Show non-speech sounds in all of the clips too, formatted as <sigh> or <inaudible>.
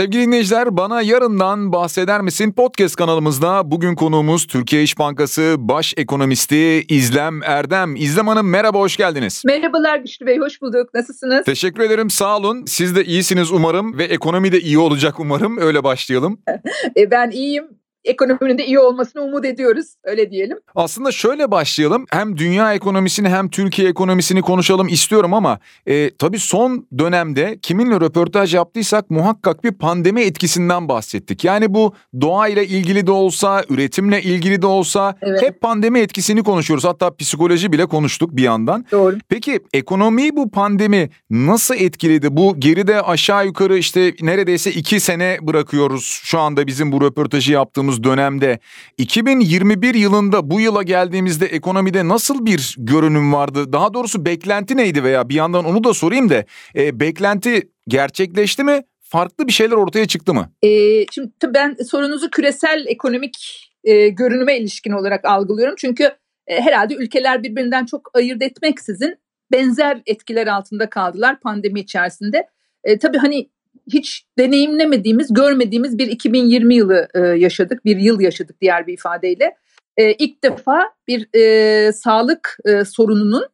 Sevgili dinleyiciler bana yarından bahseder misin podcast kanalımızda bugün konuğumuz Türkiye İş Bankası Baş Ekonomisti İzlem Erdem. İzlem Hanım merhaba hoş geldiniz. Merhabalar Güçlü Bey hoş bulduk nasılsınız? Teşekkür ederim sağ olun siz de iyisiniz umarım ve ekonomi de iyi olacak umarım öyle başlayalım. <laughs> E, ben iyiyim ekonominin de iyi olmasını umut ediyoruz. Öyle diyelim. Aslında şöyle başlayalım. Hem dünya ekonomisini hem Türkiye ekonomisini konuşalım istiyorum ama e, tabii son dönemde kiminle röportaj yaptıysak muhakkak bir pandemi etkisinden bahsettik. Yani bu doğayla ilgili de olsa, üretimle ilgili de olsa evet. hep pandemi etkisini konuşuyoruz. Hatta psikoloji bile konuştuk bir yandan. Doğru. Peki ekonomiyi bu pandemi nasıl etkiledi? Bu geride aşağı yukarı işte neredeyse iki sene bırakıyoruz şu anda bizim bu röportajı yaptığımız yaşadığımız dönemde 2021 yılında bu yıla geldiğimizde ekonomide nasıl bir görünüm vardı? Daha doğrusu beklenti neydi veya bir yandan onu da sorayım da e, beklenti gerçekleşti mi? Farklı bir şeyler ortaya çıktı mı? E, şimdi ben sorunuzu küresel ekonomik e, görünüme ilişkin olarak algılıyorum. Çünkü e, herhalde ülkeler birbirinden çok ayırt etmeksizin benzer etkiler altında kaldılar pandemi içerisinde. E, tabii hani hiç deneyimlemediğimiz, görmediğimiz bir 2020 yılı e, yaşadık. Bir yıl yaşadık diğer bir ifadeyle. E, ilk defa bir e, sağlık e, sorununun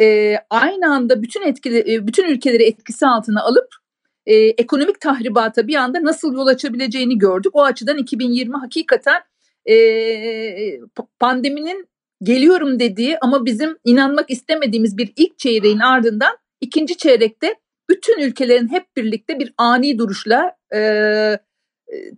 e, aynı anda bütün etkili, e, bütün ülkeleri etkisi altına alıp e, ekonomik tahribata bir anda nasıl yol açabileceğini gördük. O açıdan 2020 hakikaten e, pandeminin geliyorum dediği ama bizim inanmak istemediğimiz bir ilk çeyreğin ardından ikinci çeyrekte bütün ülkelerin hep birlikte bir ani duruşla e,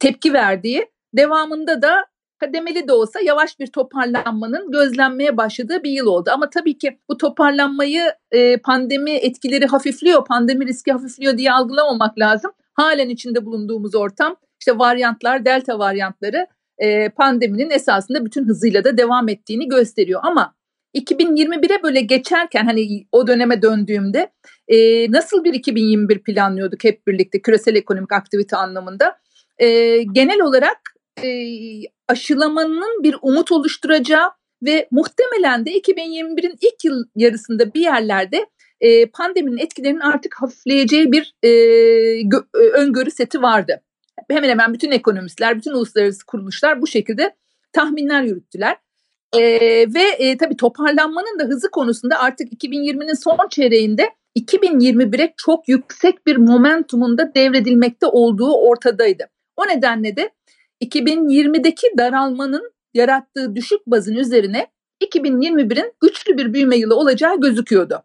tepki verdiği, devamında da kademeli de olsa yavaş bir toparlanmanın gözlenmeye başladığı bir yıl oldu. Ama tabii ki bu toparlanmayı e, pandemi etkileri hafifliyor, pandemi riski hafifliyor diye algılamamak lazım. Halen içinde bulunduğumuz ortam, işte varyantlar, delta varyantları e, pandeminin esasında bütün hızıyla da devam ettiğini gösteriyor. Ama 2021'e böyle geçerken hani o döneme döndüğümde e, nasıl bir 2021 planlıyorduk hep birlikte küresel ekonomik aktivite anlamında. E, genel olarak e, aşılamanın bir umut oluşturacağı ve muhtemelen de 2021'in ilk yıl yarısında bir yerlerde e, pandeminin etkilerinin artık hafifleyeceği bir e, gö- öngörü seti vardı. Hemen hemen bütün ekonomistler, bütün uluslararası kuruluşlar bu şekilde tahminler yürüttüler. E, ve e, tabii toparlanmanın da hızı konusunda artık 2020'nin son çeyreğinde 2021'e çok yüksek bir momentumunda devredilmekte olduğu ortadaydı. O nedenle de 2020'deki daralmanın yarattığı düşük bazın üzerine 2021'in güçlü bir büyüme yılı olacağı gözüküyordu.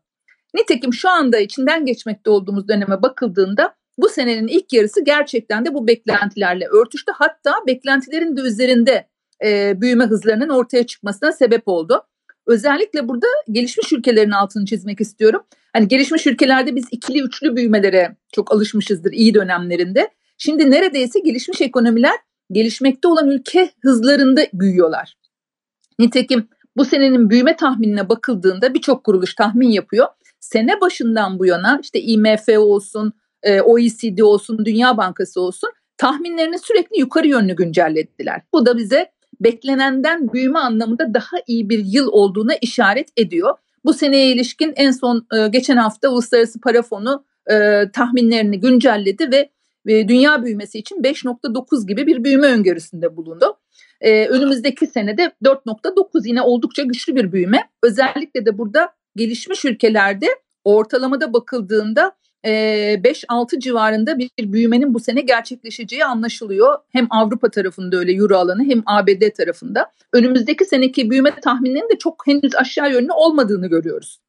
Nitekim şu anda içinden geçmekte olduğumuz döneme bakıldığında bu senenin ilk yarısı gerçekten de bu beklentilerle örtüştü. Hatta beklentilerin de üzerinde e, büyüme hızlarının ortaya çıkmasına sebep oldu. Özellikle burada gelişmiş ülkelerin altını çizmek istiyorum. Hani gelişmiş ülkelerde biz ikili üçlü büyümelere çok alışmışızdır iyi dönemlerinde. Şimdi neredeyse gelişmiş ekonomiler gelişmekte olan ülke hızlarında büyüyorlar. Nitekim bu senenin büyüme tahminine bakıldığında birçok kuruluş tahmin yapıyor. Sene başından bu yana işte IMF olsun, e, OECD olsun, Dünya Bankası olsun tahminlerini sürekli yukarı yönlü güncellediler. Bu da bize beklenenden büyüme anlamında daha iyi bir yıl olduğuna işaret ediyor. Bu seneye ilişkin en son e, geçen hafta Uluslararası Para Fonu e, tahminlerini güncelledi ve e, dünya büyümesi için 5.9 gibi bir büyüme öngörüsünde bulundu. Önümüzdeki senede 4.9 yine oldukça güçlü bir büyüme. Özellikle de burada gelişmiş ülkelerde ortalamada bakıldığında 5-6 civarında bir büyümenin bu sene gerçekleşeceği anlaşılıyor. Hem Avrupa tarafında öyle Euro alanı hem ABD tarafında. Önümüzdeki seneki büyüme tahmininin de çok henüz aşağı yönlü olmadığını görüyoruz.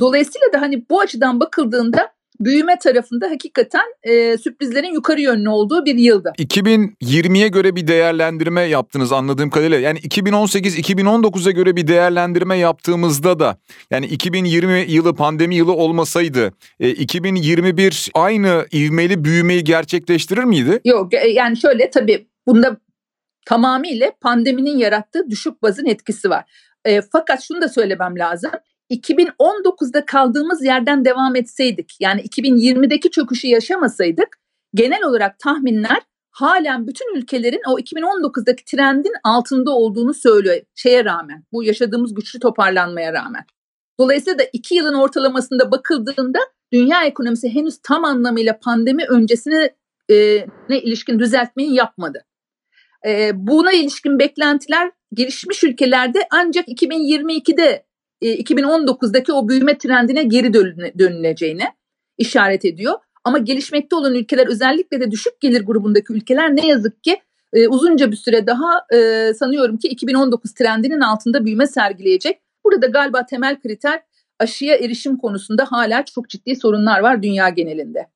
Dolayısıyla da hani bu açıdan bakıldığında büyüme tarafında hakikaten e, sürprizlerin yukarı yönlü olduğu bir yıldı. 2020'ye göre bir değerlendirme yaptınız anladığım kadarıyla. Yani 2018-2019'a göre bir değerlendirme yaptığımızda da yani 2020 yılı pandemi yılı olmasaydı e, 2021 aynı ivmeli büyümeyi gerçekleştirir miydi? Yok e, yani şöyle tabii bunda tamamıyla pandeminin yarattığı düşük bazın etkisi var. E, fakat şunu da söylemem lazım. 2019'da kaldığımız yerden devam etseydik yani 2020'deki çöküşü yaşamasaydık genel olarak tahminler halen bütün ülkelerin o 2019'daki trendin altında olduğunu söylüyor şeye rağmen bu yaşadığımız güçlü toparlanmaya rağmen. Dolayısıyla da iki yılın ortalamasında bakıldığında dünya ekonomisi henüz tam anlamıyla pandemi öncesine ne ilişkin düzeltmeyi yapmadı. E, buna ilişkin beklentiler gelişmiş ülkelerde ancak 2022'de e, 2019'daki o büyüme trendine geri dönüleceğine işaret ediyor. Ama gelişmekte olan ülkeler özellikle de düşük gelir grubundaki ülkeler ne yazık ki e, uzunca bir süre daha e, sanıyorum ki 2019 trendinin altında büyüme sergileyecek. Burada galiba temel kriter aşıya erişim konusunda hala çok ciddi sorunlar var dünya genelinde.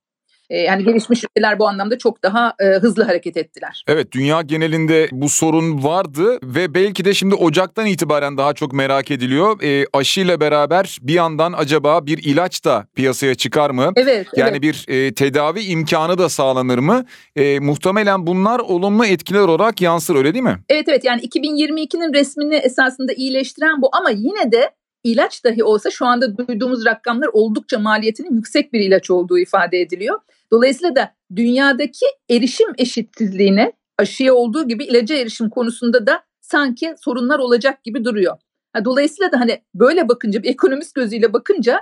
Ee, yani gelişmiş ülkeler bu anlamda çok daha e, hızlı hareket ettiler. Evet dünya genelinde bu sorun vardı ve belki de şimdi Ocak'tan itibaren daha çok merak ediliyor. E, aşıyla beraber bir yandan acaba bir ilaç da piyasaya çıkar mı? Evet. Yani evet. bir e, tedavi imkanı da sağlanır mı? E, muhtemelen bunlar olumlu etkiler olarak yansır öyle değil mi? Evet evet yani 2022'nin resmini esasında iyileştiren bu ama yine de ilaç dahi olsa şu anda duyduğumuz rakamlar oldukça maliyetinin yüksek bir ilaç olduğu ifade ediliyor. Dolayısıyla da dünyadaki erişim eşitsizliğine aşıya olduğu gibi ilaca erişim konusunda da sanki sorunlar olacak gibi duruyor. Dolayısıyla da hani böyle bakınca bir ekonomist gözüyle bakınca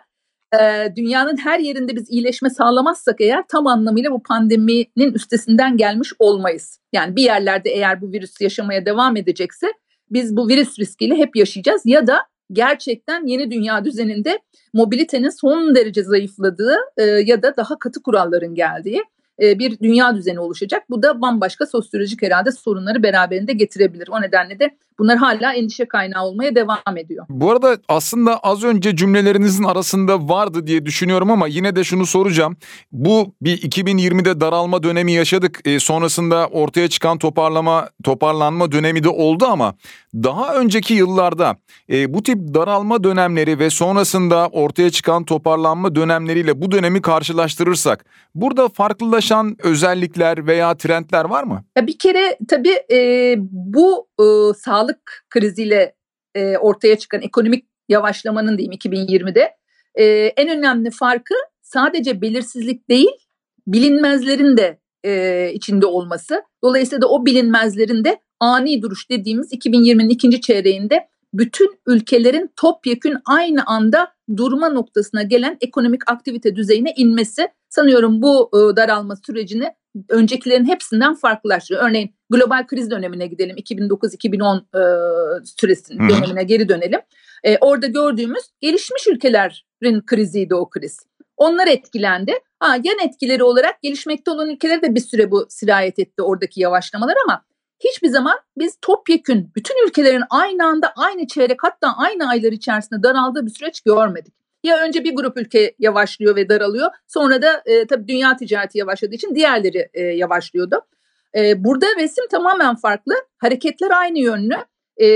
e, dünyanın her yerinde biz iyileşme sağlamazsak eğer tam anlamıyla bu pandeminin üstesinden gelmiş olmayız. Yani bir yerlerde eğer bu virüs yaşamaya devam edecekse biz bu virüs riskiyle hep yaşayacağız ya da gerçekten yeni dünya düzeninde mobilitenin son derece zayıfladığı e, ya da daha katı kuralların geldiği e, bir dünya düzeni oluşacak. Bu da bambaşka sosyolojik herhalde sorunları beraberinde getirebilir. O nedenle de bunlar hala endişe kaynağı olmaya devam ediyor. Bu arada aslında az önce cümlelerinizin arasında vardı diye düşünüyorum ama yine de şunu soracağım. Bu bir 2020'de daralma dönemi yaşadık. E, sonrasında ortaya çıkan toparlama toparlanma dönemi de oldu ama daha önceki yıllarda e, bu tip daralma dönemleri ve sonrasında ortaya çıkan toparlanma dönemleriyle bu dönemi karşılaştırırsak burada farklılaşan özellikler veya trendler var mı? Ya bir kere tabii e, bu e, sağlık kriziyle e, ortaya çıkan ekonomik yavaşlamanın diyeyim 2020'de e, en önemli farkı sadece belirsizlik değil bilinmezlerin de e, içinde olması. Dolayısıyla da o bilinmezlerin de ani duruş dediğimiz 2020'nin ikinci çeyreğinde bütün ülkelerin topyekün aynı anda durma noktasına gelen ekonomik aktivite düzeyine inmesi sanıyorum bu e, daralma sürecini öncekilerin hepsinden farklılaştırıyor. Örneğin global kriz dönemine gidelim 2009-2010 e, süresinin dönemine geri dönelim. E, orada gördüğümüz gelişmiş ülkelerin kriziydi o kriz. Onlar etkilendi. Ha, yan etkileri olarak gelişmekte olan ülkelere de bir süre bu sirayet etti oradaki yavaşlamalar ama hiçbir zaman biz topyekün bütün ülkelerin aynı anda aynı çeyrek hatta aynı aylar içerisinde daraldığı bir süreç görmedik. Ya önce bir grup ülke yavaşlıyor ve daralıyor. Sonra da e, tabii dünya ticareti yavaşladığı için diğerleri e, yavaşlıyordu. E, burada resim tamamen farklı. Hareketler aynı yönlü. E,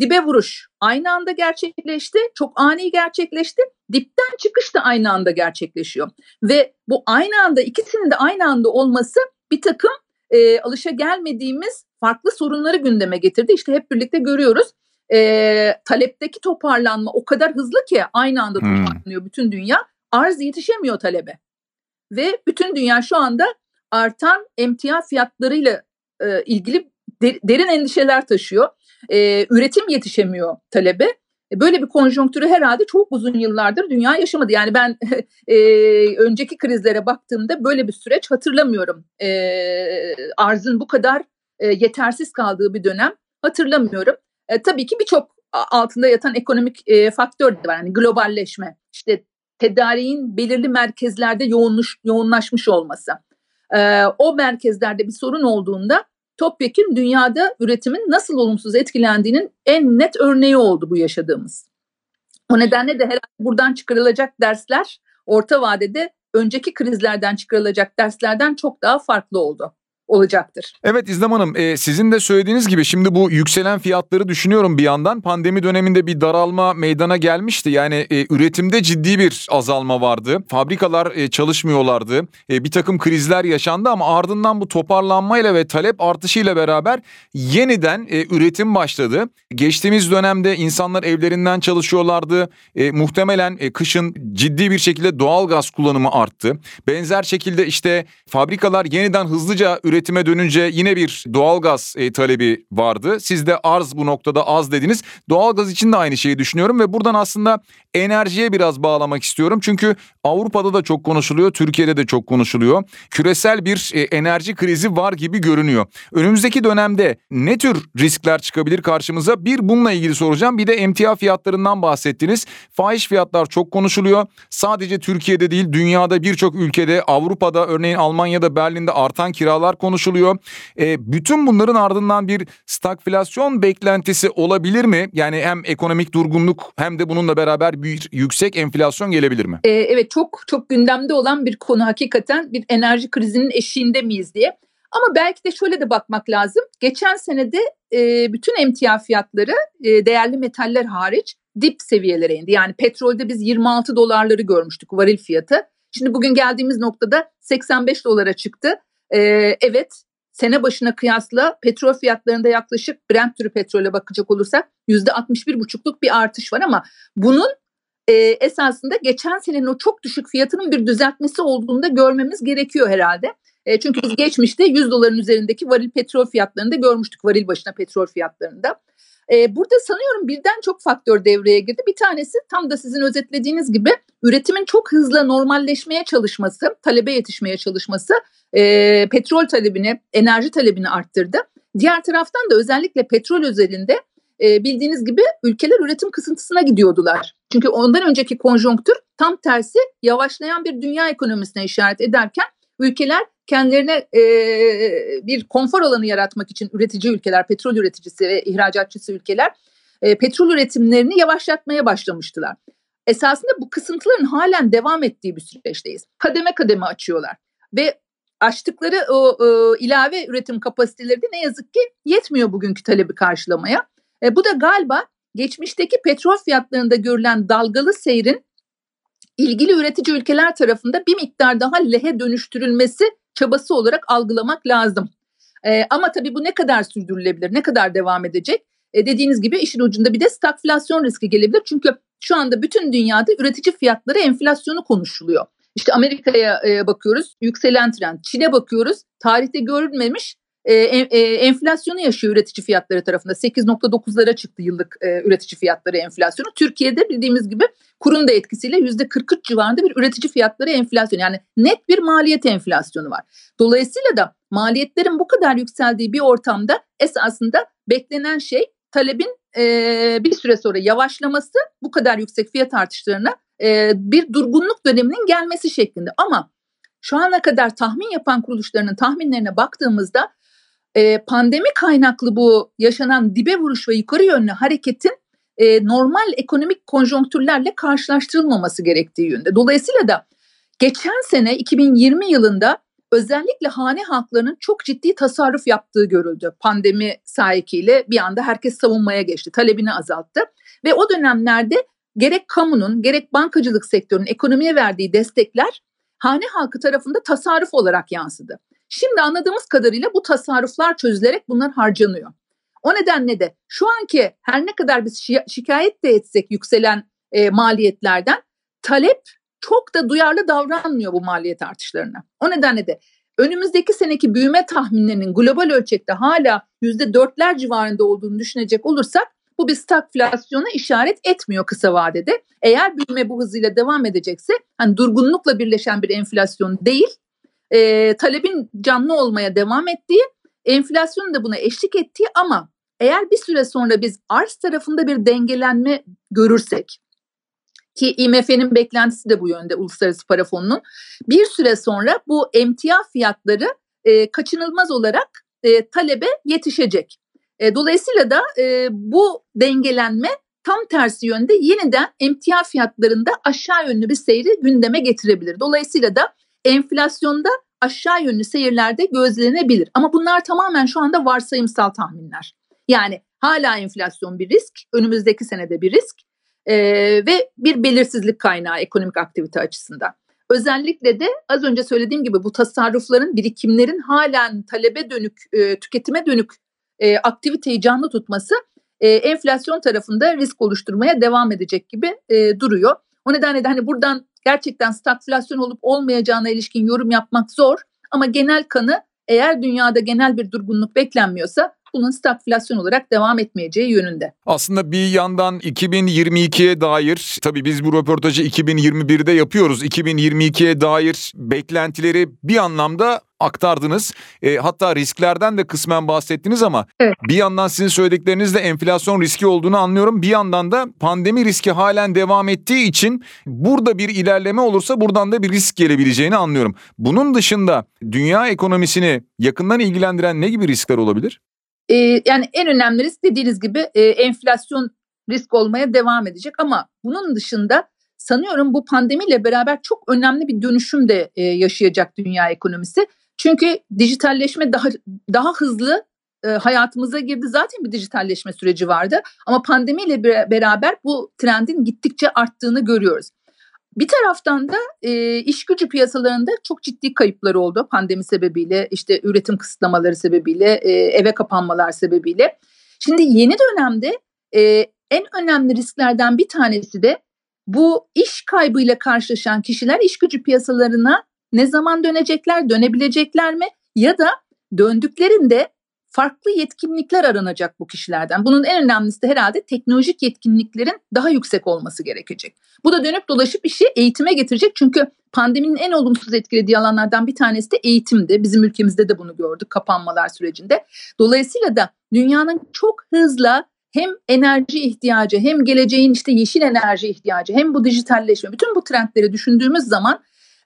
dibe vuruş aynı anda gerçekleşti. Çok ani gerçekleşti. Dipten çıkış da aynı anda gerçekleşiyor. Ve bu aynı anda ikisinin de aynı anda olması bir takım e, alışa gelmediğimiz farklı sorunları gündeme getirdi. İşte hep birlikte görüyoruz. E, talepteki toparlanma o kadar hızlı ki aynı anda hmm. toparlanıyor bütün dünya. Arz yetişemiyor talebe. Ve bütün dünya şu anda artan emtia fiyatlarıyla e, ilgili der, derin endişeler taşıyor. E, üretim yetişemiyor talebe. E, böyle bir konjonktürü herhalde çok uzun yıllardır dünya yaşamadı. Yani ben <laughs> e, önceki krizlere baktığımda böyle bir süreç hatırlamıyorum. E, arzın bu kadar e, yetersiz kaldığı bir dönem hatırlamıyorum. E, tabii ki birçok altında yatan ekonomik e, faktör de var. Yani globalleşme, işte tedariğin belirli merkezlerde yoğunluş, yoğunlaşmış olması. E, o merkezlerde bir sorun olduğunda topyekun dünyada üretimin nasıl olumsuz etkilendiğinin en net örneği oldu bu yaşadığımız. O nedenle de herhalde buradan çıkarılacak dersler orta vadede önceki krizlerden çıkarılacak derslerden çok daha farklı oldu olacaktır. Evet İzlem Hanım e, sizin de söylediğiniz gibi şimdi bu yükselen fiyatları düşünüyorum bir yandan. Pandemi döneminde bir daralma meydana gelmişti. Yani e, üretimde ciddi bir azalma vardı. Fabrikalar e, çalışmıyorlardı. E, bir takım krizler yaşandı ama ardından bu toparlanmayla ve talep artışıyla beraber yeniden e, üretim başladı. Geçtiğimiz dönemde insanlar evlerinden çalışıyorlardı. E, muhtemelen e, kışın ciddi bir şekilde doğal gaz kullanımı arttı. Benzer şekilde işte fabrikalar yeniden hızlıca üretim üretime dönünce yine bir doğalgaz e, talebi vardı. Siz de arz bu noktada az dediniz. Doğalgaz için de aynı şeyi düşünüyorum ve buradan aslında enerjiye biraz bağlamak istiyorum. Çünkü Avrupa'da da çok konuşuluyor, Türkiye'de de çok konuşuluyor. Küresel bir e, enerji krizi var gibi görünüyor. Önümüzdeki dönemde ne tür riskler çıkabilir karşımıza? Bir bununla ilgili soracağım. Bir de emtia fiyatlarından bahsettiniz. Fahiş fiyatlar çok konuşuluyor. Sadece Türkiye'de değil, dünyada birçok ülkede, Avrupa'da örneğin Almanya'da, Berlin'de artan kiralar konuşuluyor. E, bütün bunların ardından bir stagflasyon beklentisi olabilir mi? Yani hem ekonomik durgunluk hem de bununla beraber bir yüksek enflasyon gelebilir mi? Ee, evet çok çok gündemde olan bir konu hakikaten bir enerji krizinin eşiğinde miyiz diye. Ama belki de şöyle de bakmak lazım. Geçen senede e, bütün emtia fiyatları e, değerli metaller hariç dip seviyelere indi. Yani petrolde biz 26 dolarları görmüştük varil fiyatı. Şimdi bugün geldiğimiz noktada 85 dolara çıktı. E, evet sene başına kıyasla petrol fiyatlarında yaklaşık Brent türü petrole bakacak olursak %61,5'luk bir artış var ama bunun e, esasında geçen senenin o çok düşük fiyatının bir düzeltmesi olduğunu da görmemiz gerekiyor herhalde. E, çünkü biz geçmişte 100 doların üzerindeki varil petrol fiyatlarında görmüştük varil başına petrol fiyatlarında. E, burada sanıyorum birden çok faktör devreye girdi. Bir tanesi tam da sizin özetlediğiniz gibi üretimin çok hızlı normalleşmeye çalışması, talebe yetişmeye çalışması e, petrol talebini, enerji talebini arttırdı. Diğer taraftan da özellikle petrol özelinde e, bildiğiniz gibi ülkeler üretim kısıntısına gidiyordular. Çünkü ondan önceki konjonktür tam tersi yavaşlayan bir dünya ekonomisine işaret ederken ülkeler kendilerine e, bir konfor alanı yaratmak için üretici ülkeler, petrol üreticisi ve ihracatçısı ülkeler e, petrol üretimlerini yavaşlatmaya başlamıştılar. Esasında bu kısıntıların halen devam ettiği bir süreçteyiz. Kademe kademe açıyorlar ve açtıkları o e, ilave üretim kapasiteleri de ne yazık ki yetmiyor bugünkü talebi karşılamaya. E, bu da galiba geçmişteki petrol fiyatlarında görülen dalgalı seyrin ilgili üretici ülkeler tarafında bir miktar daha lehe dönüştürülmesi çabası olarak algılamak lazım. E, ama tabii bu ne kadar sürdürülebilir, ne kadar devam edecek? E, dediğiniz gibi işin ucunda bir de stagflasyon riski gelebilir. Çünkü şu anda bütün dünyada üretici fiyatları enflasyonu konuşuluyor. İşte Amerika'ya e, bakıyoruz, yükselen trend. Çin'e bakıyoruz, tarihte görülmemiş e, e, enflasyonu yaşıyor üretici fiyatları tarafında. 8.9'lara çıktı yıllık e, üretici fiyatları enflasyonu. Türkiye'de bildiğimiz gibi kurun da etkisiyle %43 civarında bir üretici fiyatları enflasyonu. Yani net bir maliyet enflasyonu var. Dolayısıyla da maliyetlerin bu kadar yükseldiği bir ortamda esasında beklenen şey talebin e, bir süre sonra yavaşlaması bu kadar yüksek fiyat artışlarına e, bir durgunluk döneminin gelmesi şeklinde. Ama şu ana kadar tahmin yapan kuruluşlarının tahminlerine baktığımızda e, pandemi kaynaklı bu yaşanan dibe vuruş ve yukarı yönlü hareketin e, normal ekonomik konjonktürlerle karşılaştırılmaması gerektiği yönde. Dolayısıyla da geçen sene 2020 yılında özellikle hane halklarının çok ciddi tasarruf yaptığı görüldü. Pandemi sahikiyle bir anda herkes savunmaya geçti, talebini azalttı ve o dönemlerde gerek kamunun gerek bankacılık sektörünün ekonomiye verdiği destekler hane halkı tarafında tasarruf olarak yansıdı. Şimdi anladığımız kadarıyla bu tasarruflar çözülerek bunlar harcanıyor. O nedenle de şu anki her ne kadar biz şikayet de etsek yükselen e, maliyetlerden talep çok da duyarlı davranmıyor bu maliyet artışlarına. O nedenle de önümüzdeki seneki büyüme tahminlerinin global ölçekte hala yüzde dörtler civarında olduğunu düşünecek olursak bu bir stagflasyona işaret etmiyor kısa vadede. Eğer büyüme bu hızıyla devam edecekse hani durgunlukla birleşen bir enflasyon değil e, talebin canlı olmaya devam ettiği, enflasyonun da buna eşlik ettiği ama eğer bir süre sonra biz arz tarafında bir dengelenme görürsek ki IMF'nin beklentisi de bu yönde Uluslararası Para Fonu'nun bir süre sonra bu emtia fiyatları e, kaçınılmaz olarak e, talebe yetişecek. E, dolayısıyla da e, bu dengelenme tam tersi yönde yeniden emtia fiyatlarında aşağı yönlü bir seyri gündeme getirebilir. Dolayısıyla da enflasyonda aşağı yönlü seyirlerde gözlenebilir. Ama bunlar tamamen şu anda varsayımsal tahminler. Yani hala enflasyon bir risk, önümüzdeki senede bir risk e, ve bir belirsizlik kaynağı ekonomik aktivite açısından. Özellikle de az önce söylediğim gibi bu tasarrufların, birikimlerin halen talebe dönük, e, tüketime dönük e, aktiviteyi canlı tutması e, enflasyon tarafında risk oluşturmaya devam edecek gibi e, duruyor. O nedenle de hani buradan gerçekten stagflasyon olup olmayacağına ilişkin yorum yapmak zor ama genel kanı eğer dünyada genel bir durgunluk beklenmiyorsa bunun stagflasyon olarak devam etmeyeceği yönünde. Aslında bir yandan 2022'ye dair tabii biz bu röportajı 2021'de yapıyoruz. 2022'ye dair beklentileri bir anlamda aktardınız. E, hatta risklerden de kısmen bahsettiniz ama evet. bir yandan sizin söylediklerinizde enflasyon riski olduğunu anlıyorum. Bir yandan da pandemi riski halen devam ettiği için burada bir ilerleme olursa buradan da bir risk gelebileceğini anlıyorum. Bunun dışında dünya ekonomisini yakından ilgilendiren ne gibi riskler olabilir? E, yani en önemli risk dediğiniz gibi e, enflasyon risk olmaya devam edecek ama bunun dışında sanıyorum bu pandemiyle beraber çok önemli bir dönüşüm de e, yaşayacak dünya ekonomisi. Çünkü dijitalleşme daha daha hızlı e, hayatımıza girdi. Zaten bir dijitalleşme süreci vardı ama pandemiyle beraber bu trendin gittikçe arttığını görüyoruz. Bir taraftan da e, iş gücü piyasalarında çok ciddi kayıplar oldu pandemi sebebiyle, işte üretim kısıtlamaları sebebiyle, e, eve kapanmalar sebebiyle. Şimdi yeni dönemde e, en önemli risklerden bir tanesi de bu iş kaybıyla karşılaşan kişiler iş gücü piyasalarına ne zaman dönecekler, dönebilecekler mi? Ya da döndüklerinde farklı yetkinlikler aranacak bu kişilerden. Bunun en önemlisi de herhalde teknolojik yetkinliklerin daha yüksek olması gerekecek. Bu da dönüp dolaşıp işi eğitime getirecek. Çünkü pandeminin en olumsuz etkilediği alanlardan bir tanesi de eğitimdi. Bizim ülkemizde de bunu gördük kapanmalar sürecinde. Dolayısıyla da dünyanın çok hızla hem enerji ihtiyacı hem geleceğin işte yeşil enerji ihtiyacı hem bu dijitalleşme bütün bu trendleri düşündüğümüz zaman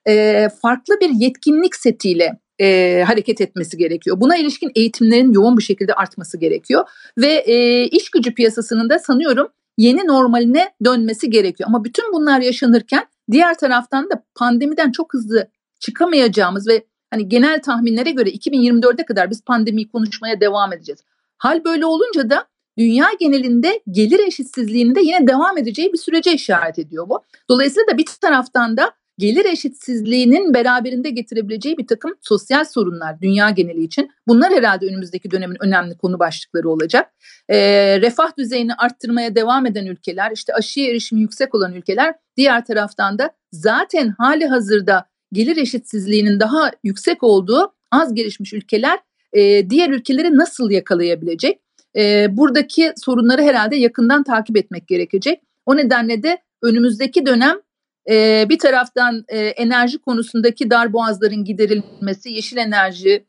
e, farklı bir yetkinlik setiyle e, hareket etmesi gerekiyor. Buna ilişkin eğitimlerin yoğun bir şekilde artması gerekiyor ve e, iş gücü piyasasının da sanıyorum yeni normaline dönmesi gerekiyor. Ama bütün bunlar yaşanırken diğer taraftan da pandemiden çok hızlı çıkamayacağımız ve hani genel tahminlere göre 2024'e kadar biz pandemiyi konuşmaya devam edeceğiz. Hal böyle olunca da dünya genelinde gelir eşitsizliğinin de yine devam edeceği bir sürece işaret ediyor bu. Dolayısıyla da bir taraftan da gelir eşitsizliğinin beraberinde getirebileceği bir takım sosyal sorunlar dünya geneli için. Bunlar herhalde önümüzdeki dönemin önemli konu başlıkları olacak. E, refah düzeyini arttırmaya devam eden ülkeler, işte aşıya erişimi yüksek olan ülkeler, diğer taraftan da zaten hali hazırda gelir eşitsizliğinin daha yüksek olduğu az gelişmiş ülkeler e, diğer ülkeleri nasıl yakalayabilecek? E, buradaki sorunları herhalde yakından takip etmek gerekecek. O nedenle de önümüzdeki dönem e, bir taraftan e, enerji konusundaki darboğazların giderilmesi, yeşil enerjiye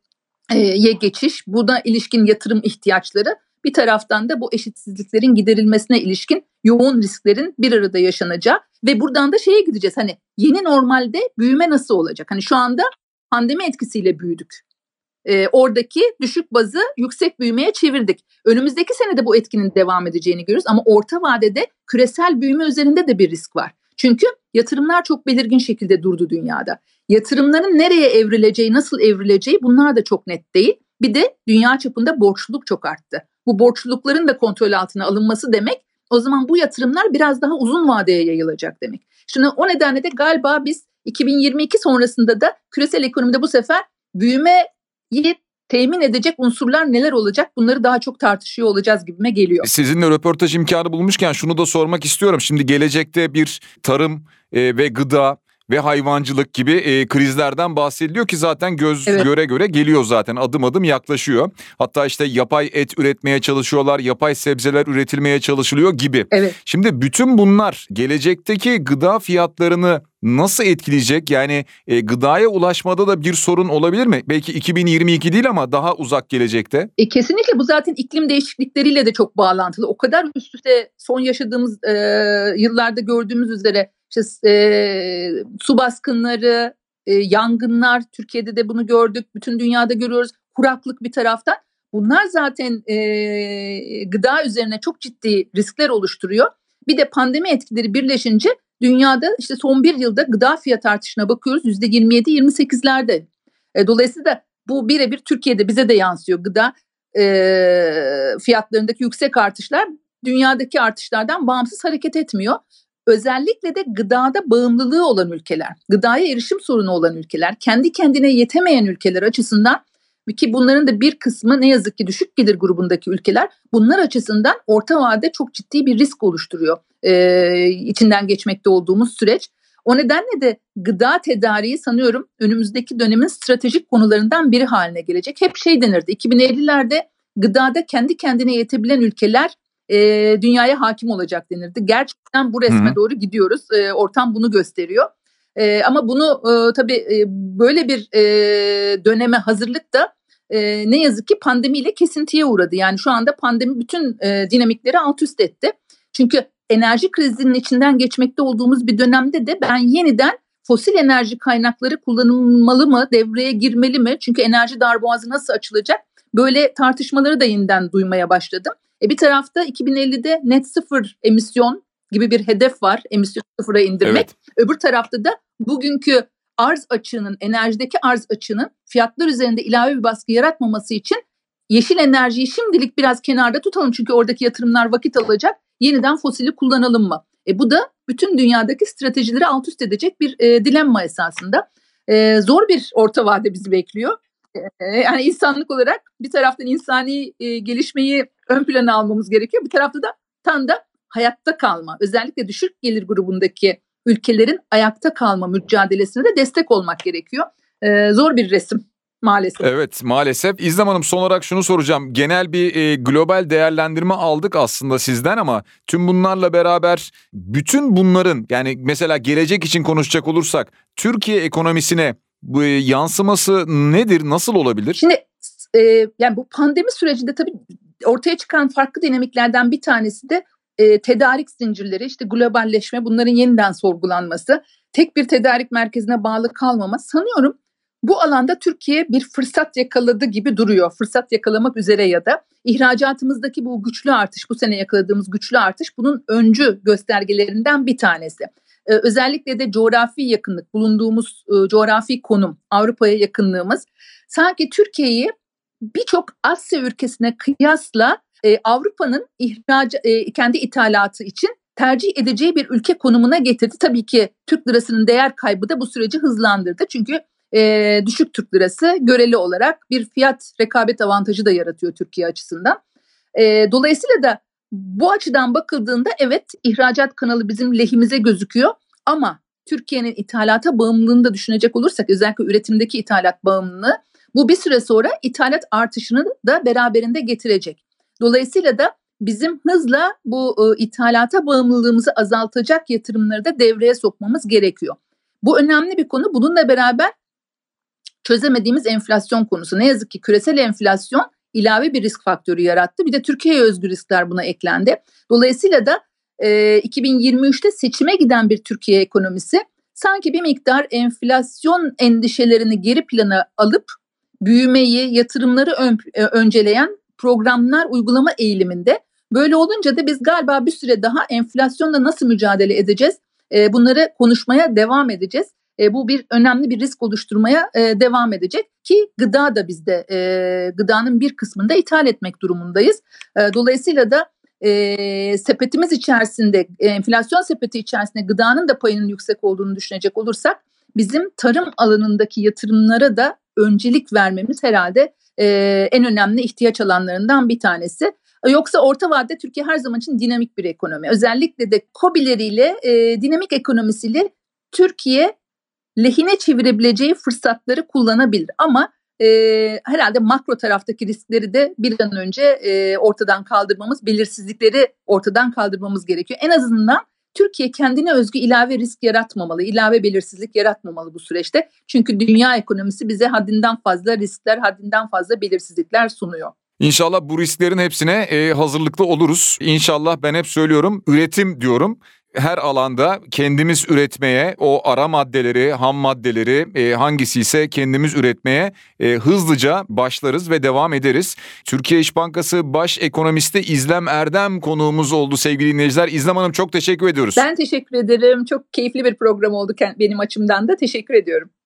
geçiş, buna ilişkin yatırım ihtiyaçları, bir taraftan da bu eşitsizliklerin giderilmesine ilişkin yoğun risklerin bir arada yaşanacağı ve buradan da şeye gideceğiz. Hani yeni normalde büyüme nasıl olacak? Hani şu anda pandemi etkisiyle büyüdük. E, oradaki düşük bazı yüksek büyümeye çevirdik. Önümüzdeki sene de bu etkinin devam edeceğini görüyoruz ama orta vadede küresel büyüme üzerinde de bir risk var. Çünkü yatırımlar çok belirgin şekilde durdu dünyada. Yatırımların nereye evrileceği, nasıl evrileceği bunlar da çok net değil. Bir de dünya çapında borçluluk çok arttı. Bu borçlulukların da kontrol altına alınması demek o zaman bu yatırımlar biraz daha uzun vadeye yayılacak demek. Şimdi o nedenle de galiba biz 2022 sonrasında da küresel ekonomide bu sefer büyümeyi temin edecek unsurlar neler olacak bunları daha çok tartışıyor olacağız gibime geliyor. Sizinle röportaj imkanı bulmuşken şunu da sormak istiyorum. Şimdi gelecekte bir tarım e, ve gıda ve hayvancılık gibi e, krizlerden bahsediliyor ki zaten göz evet. göre göre geliyor zaten adım adım yaklaşıyor. Hatta işte yapay et üretmeye çalışıyorlar, yapay sebzeler üretilmeye çalışılıyor gibi. Evet. Şimdi bütün bunlar gelecekteki gıda fiyatlarını nasıl etkileyecek? Yani e, gıdaya ulaşmada da bir sorun olabilir mi? Belki 2022 değil ama daha uzak gelecekte. E, kesinlikle bu zaten iklim değişiklikleriyle de çok bağlantılı. O kadar üst üste son yaşadığımız e, yıllarda gördüğümüz üzere işte, e, su baskınları, e, yangınlar Türkiye'de de bunu gördük. Bütün dünyada görüyoruz. Kuraklık bir taraftan. Bunlar zaten e, gıda üzerine çok ciddi riskler oluşturuyor. Bir de pandemi etkileri birleşince dünyada işte son bir yılda gıda fiyat artışına bakıyoruz yüzde 27-28'lerde. E, dolayısıyla bu birebir Türkiye'de bize de yansıyor. Gıda e, fiyatlarındaki yüksek artışlar dünyadaki artışlardan bağımsız hareket etmiyor. Özellikle de gıdada bağımlılığı olan ülkeler, gıdaya erişim sorunu olan ülkeler, kendi kendine yetemeyen ülkeler açısından ki bunların da bir kısmı ne yazık ki düşük gelir grubundaki ülkeler bunlar açısından orta vade çok ciddi bir risk oluşturuyor e, içinden geçmekte olduğumuz süreç. O nedenle de gıda tedariği sanıyorum önümüzdeki dönemin stratejik konularından biri haline gelecek. Hep şey denirdi 2050'lerde gıdada kendi kendine yetebilen ülkeler e, dünyaya hakim olacak denirdi. Gerçekten bu resme Hı-hı. doğru gidiyoruz. E, ortam bunu gösteriyor. E, ama bunu e, tabii e, böyle bir e, döneme hazırlık da e, ne yazık ki pandemiyle kesintiye uğradı. Yani şu anda pandemi bütün e, dinamikleri alt üst etti. Çünkü enerji krizinin içinden geçmekte olduğumuz bir dönemde de ben yeniden fosil enerji kaynakları kullanılmalı mı, devreye girmeli mi? Çünkü enerji darboğazı nasıl açılacak? Böyle tartışmaları da yeniden duymaya başladım. E bir tarafta 2050'de net sıfır emisyon gibi bir hedef var. Emisyon sıfıra indirmek. Evet. Öbür tarafta da bugünkü arz açığının, enerjideki arz açığının fiyatlar üzerinde ilave bir baskı yaratmaması için yeşil enerjiyi şimdilik biraz kenarda tutalım. Çünkü oradaki yatırımlar vakit alacak. Yeniden fosili kullanalım mı? E bu da bütün dünyadaki stratejileri alt üst edecek bir e, dilemma esasında. E, zor bir orta vade bizi bekliyor. E, yani insanlık olarak bir taraftan insani e, gelişmeyi ön plana almamız gerekiyor. Bir tarafta da tam da hayatta kalma. Özellikle düşük gelir grubundaki ülkelerin ayakta kalma mücadelesine de destek olmak gerekiyor. E, zor bir resim maalesef. Evet maalesef. İzlem Hanım son olarak şunu soracağım. Genel bir e, global değerlendirme aldık aslında sizden ama tüm bunlarla beraber bütün bunların yani mesela gelecek için konuşacak olursak Türkiye ekonomisine bu e, yansıması nedir? Nasıl olabilir? Şimdi e, yani bu pandemi sürecinde tabii ortaya çıkan farklı dinamiklerden bir tanesi de e, tedarik zincirleri, işte globalleşme, bunların yeniden sorgulanması, tek bir tedarik merkezine bağlı kalmama sanıyorum bu alanda Türkiye bir fırsat yakaladı gibi duruyor. Fırsat yakalamak üzere ya da ihracatımızdaki bu güçlü artış, bu sene yakaladığımız güçlü artış bunun öncü göstergelerinden bir tanesi. Ee, özellikle de coğrafi yakınlık, bulunduğumuz e, coğrafi konum, Avrupa'ya yakınlığımız sanki Türkiye'yi birçok Asya ülkesine kıyasla e, Avrupa'nın ihraç e, kendi ithalatı için tercih edeceği bir ülke konumuna getirdi. Tabii ki Türk lirasının değer kaybı da bu süreci hızlandırdı. Çünkü e, düşük Türk lirası göreli olarak bir fiyat rekabet avantajı da yaratıyor Türkiye açısından. E, dolayısıyla da bu açıdan bakıldığında evet ihracat kanalı bizim lehimize gözüküyor ama Türkiye'nin ithalata bağımlılığını da düşünecek olursak özellikle üretimdeki ithalat bağımlılığı bu bir süre sonra ithalat artışını da beraberinde getirecek. Dolayısıyla da bizim hızla bu e, ithalata bağımlılığımızı azaltacak yatırımları da devreye sokmamız gerekiyor. Bu önemli bir konu. Bununla beraber çözemediğimiz enflasyon konusu. Ne yazık ki küresel enflasyon ilave bir risk faktörü yarattı. Bir de Türkiye'ye özgü riskler buna eklendi. Dolayısıyla da e, 2023'te seçime giden bir Türkiye ekonomisi sanki bir miktar enflasyon endişelerini geri plana alıp büyümeyi, yatırımları ön, e, önceleyen programlar uygulama eğiliminde. Böyle olunca da biz galiba bir süre daha enflasyonla nasıl mücadele edeceğiz? E, bunları konuşmaya devam edeceğiz. E, bu bir önemli bir risk oluşturmaya e, devam edecek ki gıda da bizde e, gıdanın bir kısmında ithal etmek durumundayız. E, dolayısıyla da e, sepetimiz içerisinde enflasyon sepeti içerisinde gıdanın da payının yüksek olduğunu düşünecek olursak bizim tarım alanındaki yatırımlara da öncelik vermemiz herhalde e, en önemli ihtiyaç alanlarından bir tanesi. Yoksa orta vadede Türkiye her zaman için dinamik bir ekonomi. Özellikle de COBİ'leriyle, e, dinamik ekonomisiyle Türkiye lehine çevirebileceği fırsatları kullanabilir. Ama e, herhalde makro taraftaki riskleri de bir an önce e, ortadan kaldırmamız, belirsizlikleri ortadan kaldırmamız gerekiyor. En azından Türkiye kendine özgü ilave risk yaratmamalı, ilave belirsizlik yaratmamalı bu süreçte. Çünkü dünya ekonomisi bize haddinden fazla riskler, haddinden fazla belirsizlikler sunuyor. İnşallah bu risklerin hepsine e, hazırlıklı oluruz. İnşallah ben hep söylüyorum üretim diyorum her alanda kendimiz üretmeye, o ara maddeleri, ham maddeleri e, hangisi ise kendimiz üretmeye e, hızlıca başlarız ve devam ederiz. Türkiye İş Bankası Baş Ekonomisti İzlem Erdem konuğumuz oldu sevgili dinleyiciler. İzlem Hanım çok teşekkür ediyoruz. Ben teşekkür ederim. Çok keyifli bir program oldu benim açımdan da. Teşekkür ediyorum.